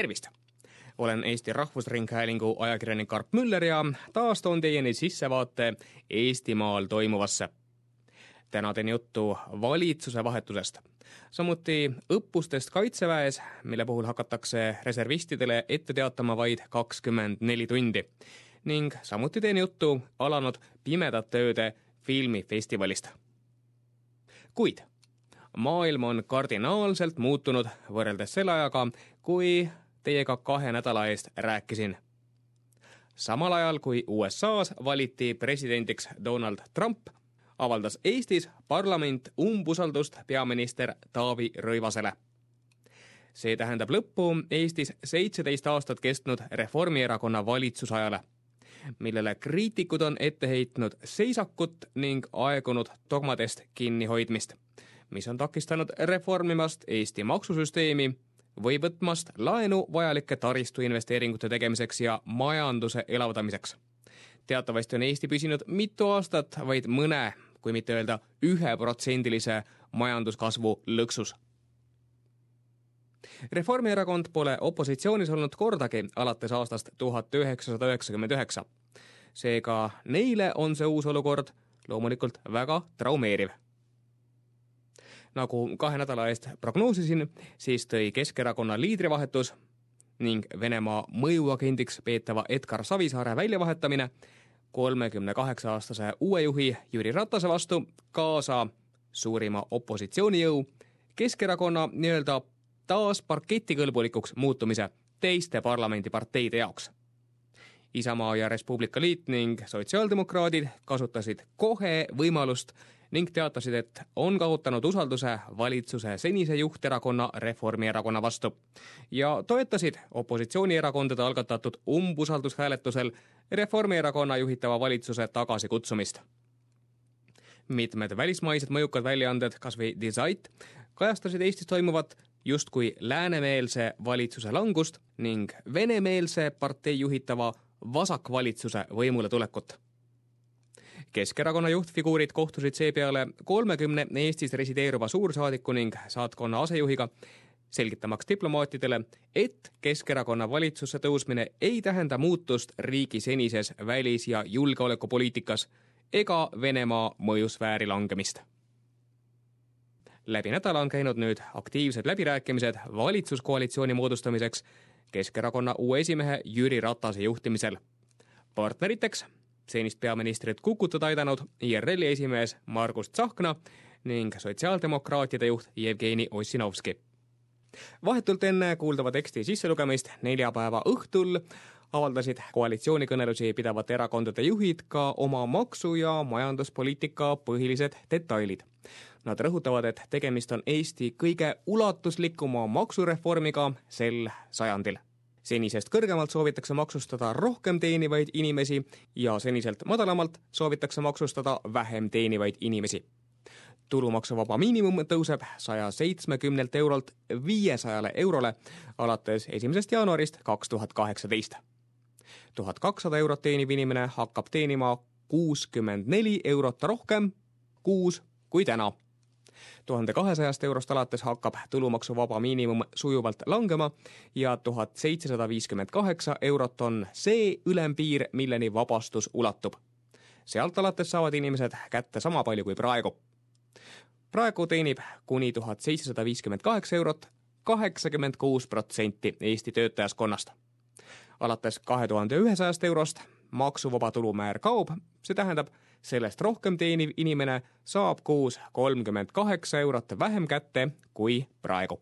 tervist! olen Eesti Rahvusringhäälingu ajakirjanik Arp Müller ja taas toon teieni sissevaate Eestimaal toimuvasse. täna teen juttu valitsuse vahetusest, samuti õppustest Kaitseväes, mille puhul hakatakse reservistidele ette teatama vaid kakskümmend neli tundi ning samuti teen juttu alanud Pimedate ööde filmifestivalist. kuid maailm on kardinaalselt muutunud võrreldes selle ajaga, kui teiega kahe nädala eest rääkisin. samal ajal, kui USA-s valiti presidendiks Donald Trump, avaldas Eestis parlament umbusaldust peaminister Taavi Rõivasele. see tähendab lõppu Eestis seitseteist aastat kestnud Reformierakonna valitsusajale, millele kriitikud on ette heitnud seisakut ning aegunud dogmadest kinnihoidmist, mis on takistanud reformimast Eesti maksusüsteemi või võtmast laenu vajalike taristuinvesteeringute tegemiseks ja majanduse elavdamiseks. teatavasti on Eesti püsinud mitu aastat vaid mõne, kui mitte öelda üheprotsendilise majanduskasvu lõksus. Reformierakond pole opositsioonis olnud kordagi alates aastast tuhat üheksasada üheksakümmend üheksa. seega neile on see uus olukord loomulikult väga traumeeriv nagu kahe nädala eest prognoosisin, siis tõi Keskerakonna liidrivahetus ning Venemaa mõjuagendiks peetava Edgar Savisaare väljavahetamine kolmekümne kaheksa aastase uue juhi Jüri Ratase vastu kaasa suurima opositsioonijõu Keskerakonna nii-öelda taas parketikõlbulikuks muutumise teiste parlamendiparteide jaoks. Isamaa ja Res Publica Liit ning sotsiaaldemokraadid kasutasid kohe võimalust ning teatasid, et on kaotanud usalduse valitsuse senise juhterakonna Reformierakonna vastu ja toetasid opositsioonierakondade algatatud umbusaldushääletusel Reformierakonna juhitava valitsuse tagasikutsumist. mitmed välismaised mõjukad väljaanded, kas või Die Zeit, kajastasid Eestis toimuvat justkui läänemeelse valitsuse langust ning venemeelse partei juhitava vasakvalitsuse võimule tulekut Keskerakonna juhtfiguurid kohtusid seepeale kolmekümne Eestis resideeruva suursaadiku ning saatkonna asejuhiga, selgitamaks diplomaatidele, et Keskerakonna valitsusse tõusmine ei tähenda muutust riigi senises välis- ja julgeolekupoliitikas ega Venemaa mõjusfääri langemist. läbi nädala on käinud nüüd aktiivsed läbirääkimised valitsuskoalitsiooni moodustamiseks Keskerakonna uue esimehe Jüri Ratase juhtimisel. partneriteks senist peaministrit kukutada aidanud IRL-i esimees Margus Tsahkna ning sotsiaaldemokraatide juht Jevgeni Ossinovski. vahetult enne kuuldava teksti sisselugemist neljapäeva õhtul avaldasid koalitsioonikõnelusi pidavate erakondade juhid ka oma maksu- ja majanduspoliitika põhilised detailid. Nad rõhutavad, et tegemist on Eesti kõige ulatuslikuma maksureformiga sel sajandil senisest kõrgemalt soovitakse maksustada rohkem teenivaid inimesi ja seniselt madalamalt soovitakse maksustada vähem teenivaid inimesi. tulumaksuvaba miinimum tõuseb saja seitsmekümnelt eurolt viiesajale eurole alates esimesest jaanuarist kaks tuhat kaheksateist. Tuhat kakssada eurot teeniv inimene hakkab teenima kuuskümmend neli eurot rohkem kuus kui täna tuhande kahesajast eurost alates hakkab tulumaksuvaba miinimum sujuvalt langema ja tuhat seitsesada viiskümmend kaheksa eurot on see ülempiir, milleni vabastus ulatub. sealt alates saavad inimesed kätte sama palju kui praegu. praegu teenib kuni tuhat seitsesada viiskümmend kaheksa eurot kaheksakümmend kuus protsenti Eesti töötajaskonnast. Alates kahe tuhande ühesajast eurost maksuvaba tulumäär kaob, see tähendab, sellest rohkem teeniv inimene saab kuus kolmkümmend kaheksa eurot vähem kätte kui praegu.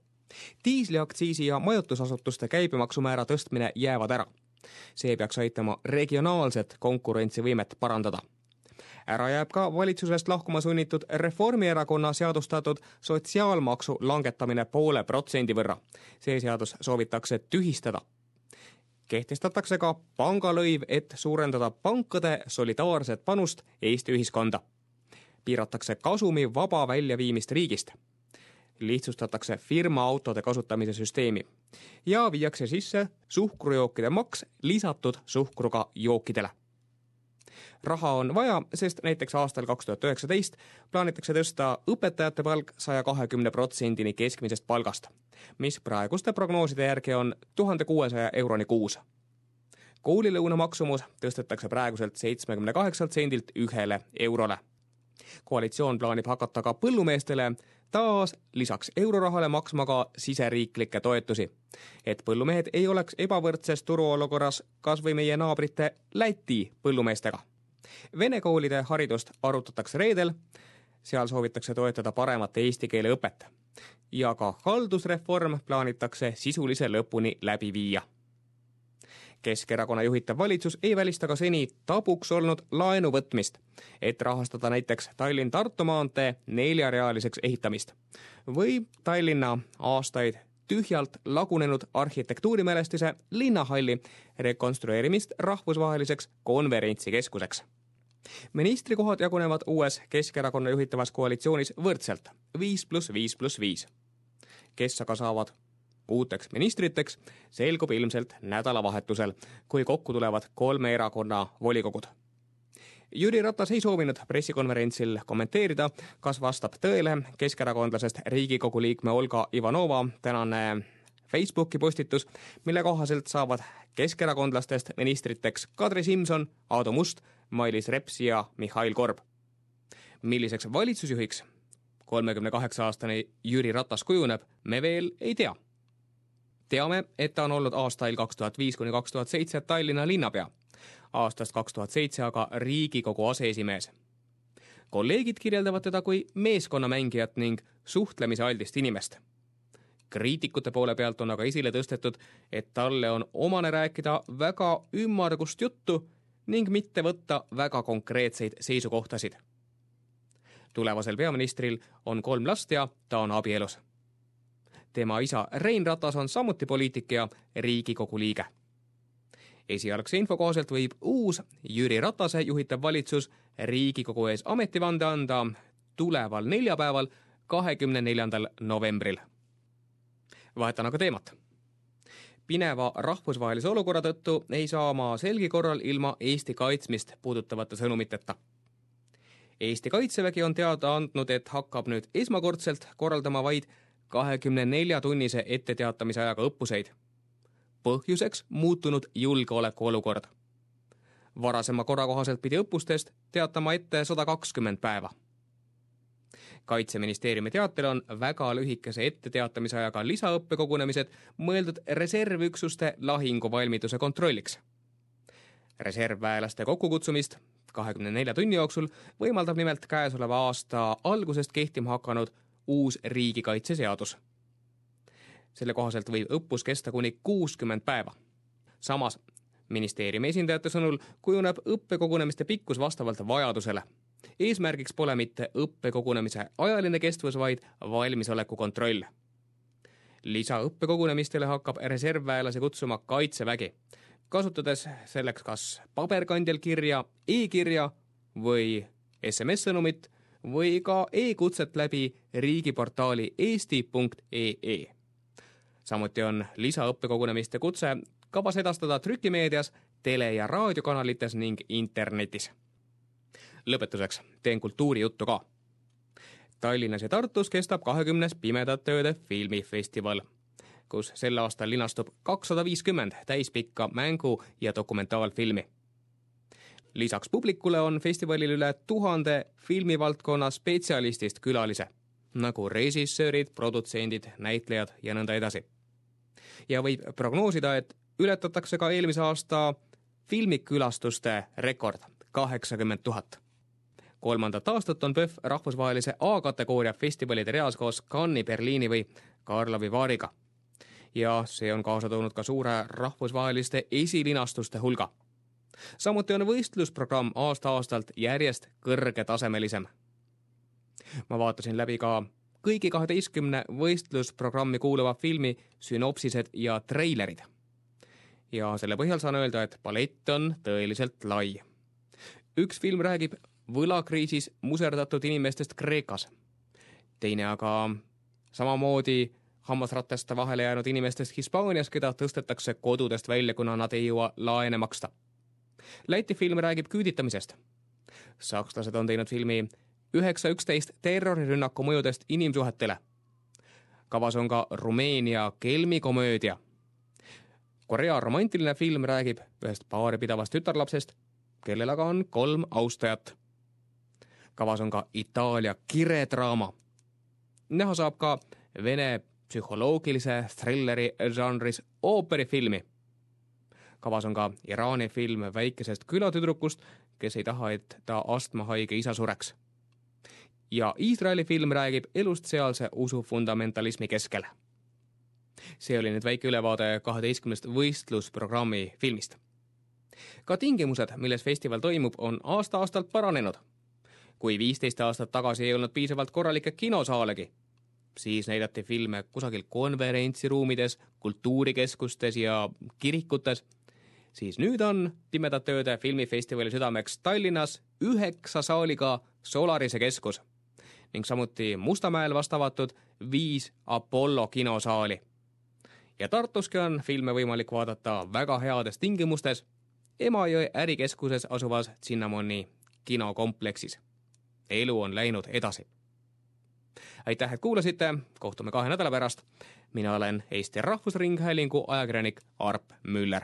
diisliaktsiisi ja majutusasutuste käibemaksumäära tõstmine jäävad ära. see peaks aitama regionaalset konkurentsivõimet parandada ära jääb ka valitsusest lahkuma sunnitud Reformierakonna seadustatud sotsiaalmaksu langetamine poole protsendi võrra. see seadus soovitakse tühistada kehtestatakse ka pangalõiv, et suurendada pankade solidaarset panust Eesti ühiskonda. piiratakse kasumi vaba väljaviimist riigist. lihtsustatakse firmaautode kasutamise süsteemi ja viiakse sisse suhkrujookide maks lisatud suhkruga jookidele. Raha on vaja, sest näiteks aastal kaks tuhat üheksateist plaanitakse tõsta õpetajate palk saja kahekümne protsendini keskmisest palgast, mis praeguste prognooside järgi on tuhande kuuesaja euroni kuus. koolilõuna maksumus tõstetakse praeguselt seitsmekümne kaheksalt sendilt ühele eurole. Koalitsioon plaanib hakata ka põllumeestele taas lisaks eurorahale maksma ka siseriiklikke toetusi, et põllumehed ei oleks ebavõrdses turuolukorras kas või meie naabrite Läti põllumeestega. Vene koolide haridust arutatakse reedel, seal soovitakse toetada paremat eesti keele õpet. Ja ka haldusreform plaanitakse sisulise lõpuni läbi viia Keskerakonna juhitav valitsus ei välista ka seni tabuks olnud laenu võtmist, et rahastada näiteks Tallinn-Tartu maantee neljarealiseks ehitamist või Tallinna aastaid tühjalt lagunenud arhitektuurimälestise linnahalli rekonstrueerimist rahvusvaheliseks konverentsikeskuseks. ministrikohad jagunevad uues Keskerakonna juhitavas koalitsioonis võrdselt viis pluss viis pluss viis. kes aga saavad uuteks ministriteks selgub ilmselt nädalavahetusel, kui kokku tulevad kolme erakonna volikogud. Jüri Ratas ei soovinud pressikonverentsil kommenteerida, kas vastab tõele keskerakondlasest Riigikogu liikme Olga Ivanova tänane Facebooki postitus, mille kohaselt saavad keskerakondlastest ministriteks Kadri Simson, Aadu Must, Mailis Reps ja Mihhail Korb. milliseks valitsusjuhiks kolmekümne kaheksa aastane Jüri Ratas kujuneb, me veel ei tea teame, et ta on olnud aastail kaks tuhat viis kuni kaks tuhat seitse Tallinna linnapea, aastast kaks tuhat seitse aga Riigikogu aseesimees. kolleegid kirjeldavad teda kui meeskonnamängijat ning suhtlemisealdist inimest. kriitikute poole pealt on aga esile tõstetud, et talle on omane rääkida väga ümmargust juttu ning mitte võtta väga konkreetseid seisukohtasid. tulevasel peaministril on kolm last ja ta on abielus tema isa Rein Ratas on samuti poliitik ja Riigikogu liige. esialgse info kohaselt võib uus Jüri Ratase juhitav valitsus Riigikogu ees ametivande anda tuleval neljapäeval, kahekümne neljandal novembril. vahetan aga teemat pineva rahvusvahelise olukorra tõttu ei saa ma selgi korral ilma Eesti kaitsmist puudutavate sõnumiteta. Eesti Kaitsevägi on teada andnud, et hakkab nüüd esmakordselt korraldama vaid kahekümne nelja tunnise etteteatamise ajaga õppuseid. põhjuseks muutunud julgeolekuolukord. varasema korra kohaselt pidi õppustest teatama ette sada kakskümmend päeva. kaitseministeeriumi teatel on väga lühikese etteteatamise ajaga lisaõppekogunemised mõeldud reservüksuste lahinguvalmiduse kontrolliks. reservväelaste kokkukutsumist kahekümne nelja tunni jooksul võimaldab nimelt käesoleva aasta algusest kehtima hakanud uus riigikaitseseadus. selle kohaselt võib õppus kesta kuni kuuskümmend päeva. samas ministeeriumi esindajate sõnul kujuneb õppekogunemiste pikkus vastavalt vajadusele. eesmärgiks pole mitte õppekogunemise ajaline kestvus, vaid valmisoleku kontroll. lisaõppekogunemistele hakkab reservväelasi kutsuma Kaitsevägi, kasutades selleks kas paberkandjal kirja e, e-kirja või SMS-sõnumit või ka e-kutset läbi riigiportaali eesti.ee. samuti on lisaõppekogunemiste kutse kavas edastada trükimeedias, tele- ja raadiokanalites ning internetis. lõpetuseks teen kultuurijuttu ka. Tallinnas ja Tartus kestab kahekümnes Pimedate ööde filmifestival, kus sel aastal linastub kakssada viiskümmend täispikka mängu- ja dokumentaalfilmi lisaks publikule on festivalil üle tuhande filmivaldkonna spetsialistist külalise, nagu režissöörid, produtsendid, näitlejad ja nõnda edasi. ja võib prognoosida, et ületatakse ka eelmise aasta filmikülastuste rekord, kaheksakümmend tuhat. kolmandat aastat on PÖFF rahvusvahelise A-kategooria festivalide reas koos Cannes'i, Berliini või Karlovi Vaariga. ja see on kaasa toonud ka suure rahvusvaheliste esilinastuste hulga samuti on võistlusprogramm aasta-aastalt järjest kõrgetasemelisem. ma vaatasin läbi ka kõigi kaheteistkümne võistlusprogrammi kuuluva filmi sünopsised ja treilerid. ja selle põhjal saan öelda, et palett on tõeliselt lai. üks film räägib võlakriisis muserdatud inimestest Kreekas. teine aga samamoodi hammasrataste vahele jäänud inimestest Hispaanias, keda tõstetakse kodudest välja, kuna nad ei jõua laene maksta Läti film räägib küüditamisest. sakslased on teinud filmi üheksa üksteist terrorirünnaku mõjudest inimsuhetele. kavas on ka Rumeenia kelmikomöödia. Korea romantiline film räägib ühest paari pidavast tütarlapsest, kellel aga on kolm austajat. kavas on ka Itaalia kiredraama. näha saab ka Vene psühholoogilise trilleri žanris ooperifilmi. Kavas on ka Iraani film väikesest külatüdrukust, kes ei taha, et ta astmahaige isa sureks. ja Iisraeli film räägib elust sealse usu fundamentalismi keskel. see oli nüüd väike ülevaade kaheteistkümnest võistlusprogrammi filmist. ka tingimused, milles festival toimub, on aasta-aastalt paranenud. kui viisteist aastat tagasi ei olnud piisavalt korralikke kinosaalegi siis näidati filme kusagil konverentsiruumides, kultuurikeskustes ja kirikutes, siis nüüd on Pimedate ööde filmifestivali südameks Tallinnas üheksa saaliga Solarise keskus ning samuti Mustamäel vast avatud viis Apollo kinosaali. ja Tartuski on filme võimalik vaadata väga heades tingimustes Emajõe ärikeskuses asuvas Cinnamoni kinokompleksis. elu on läinud edasi aitäh, et kuulasite, kohtume kahe nädala pärast. mina olen Eesti Rahvusringhäälingu ajakirjanik Arp Müller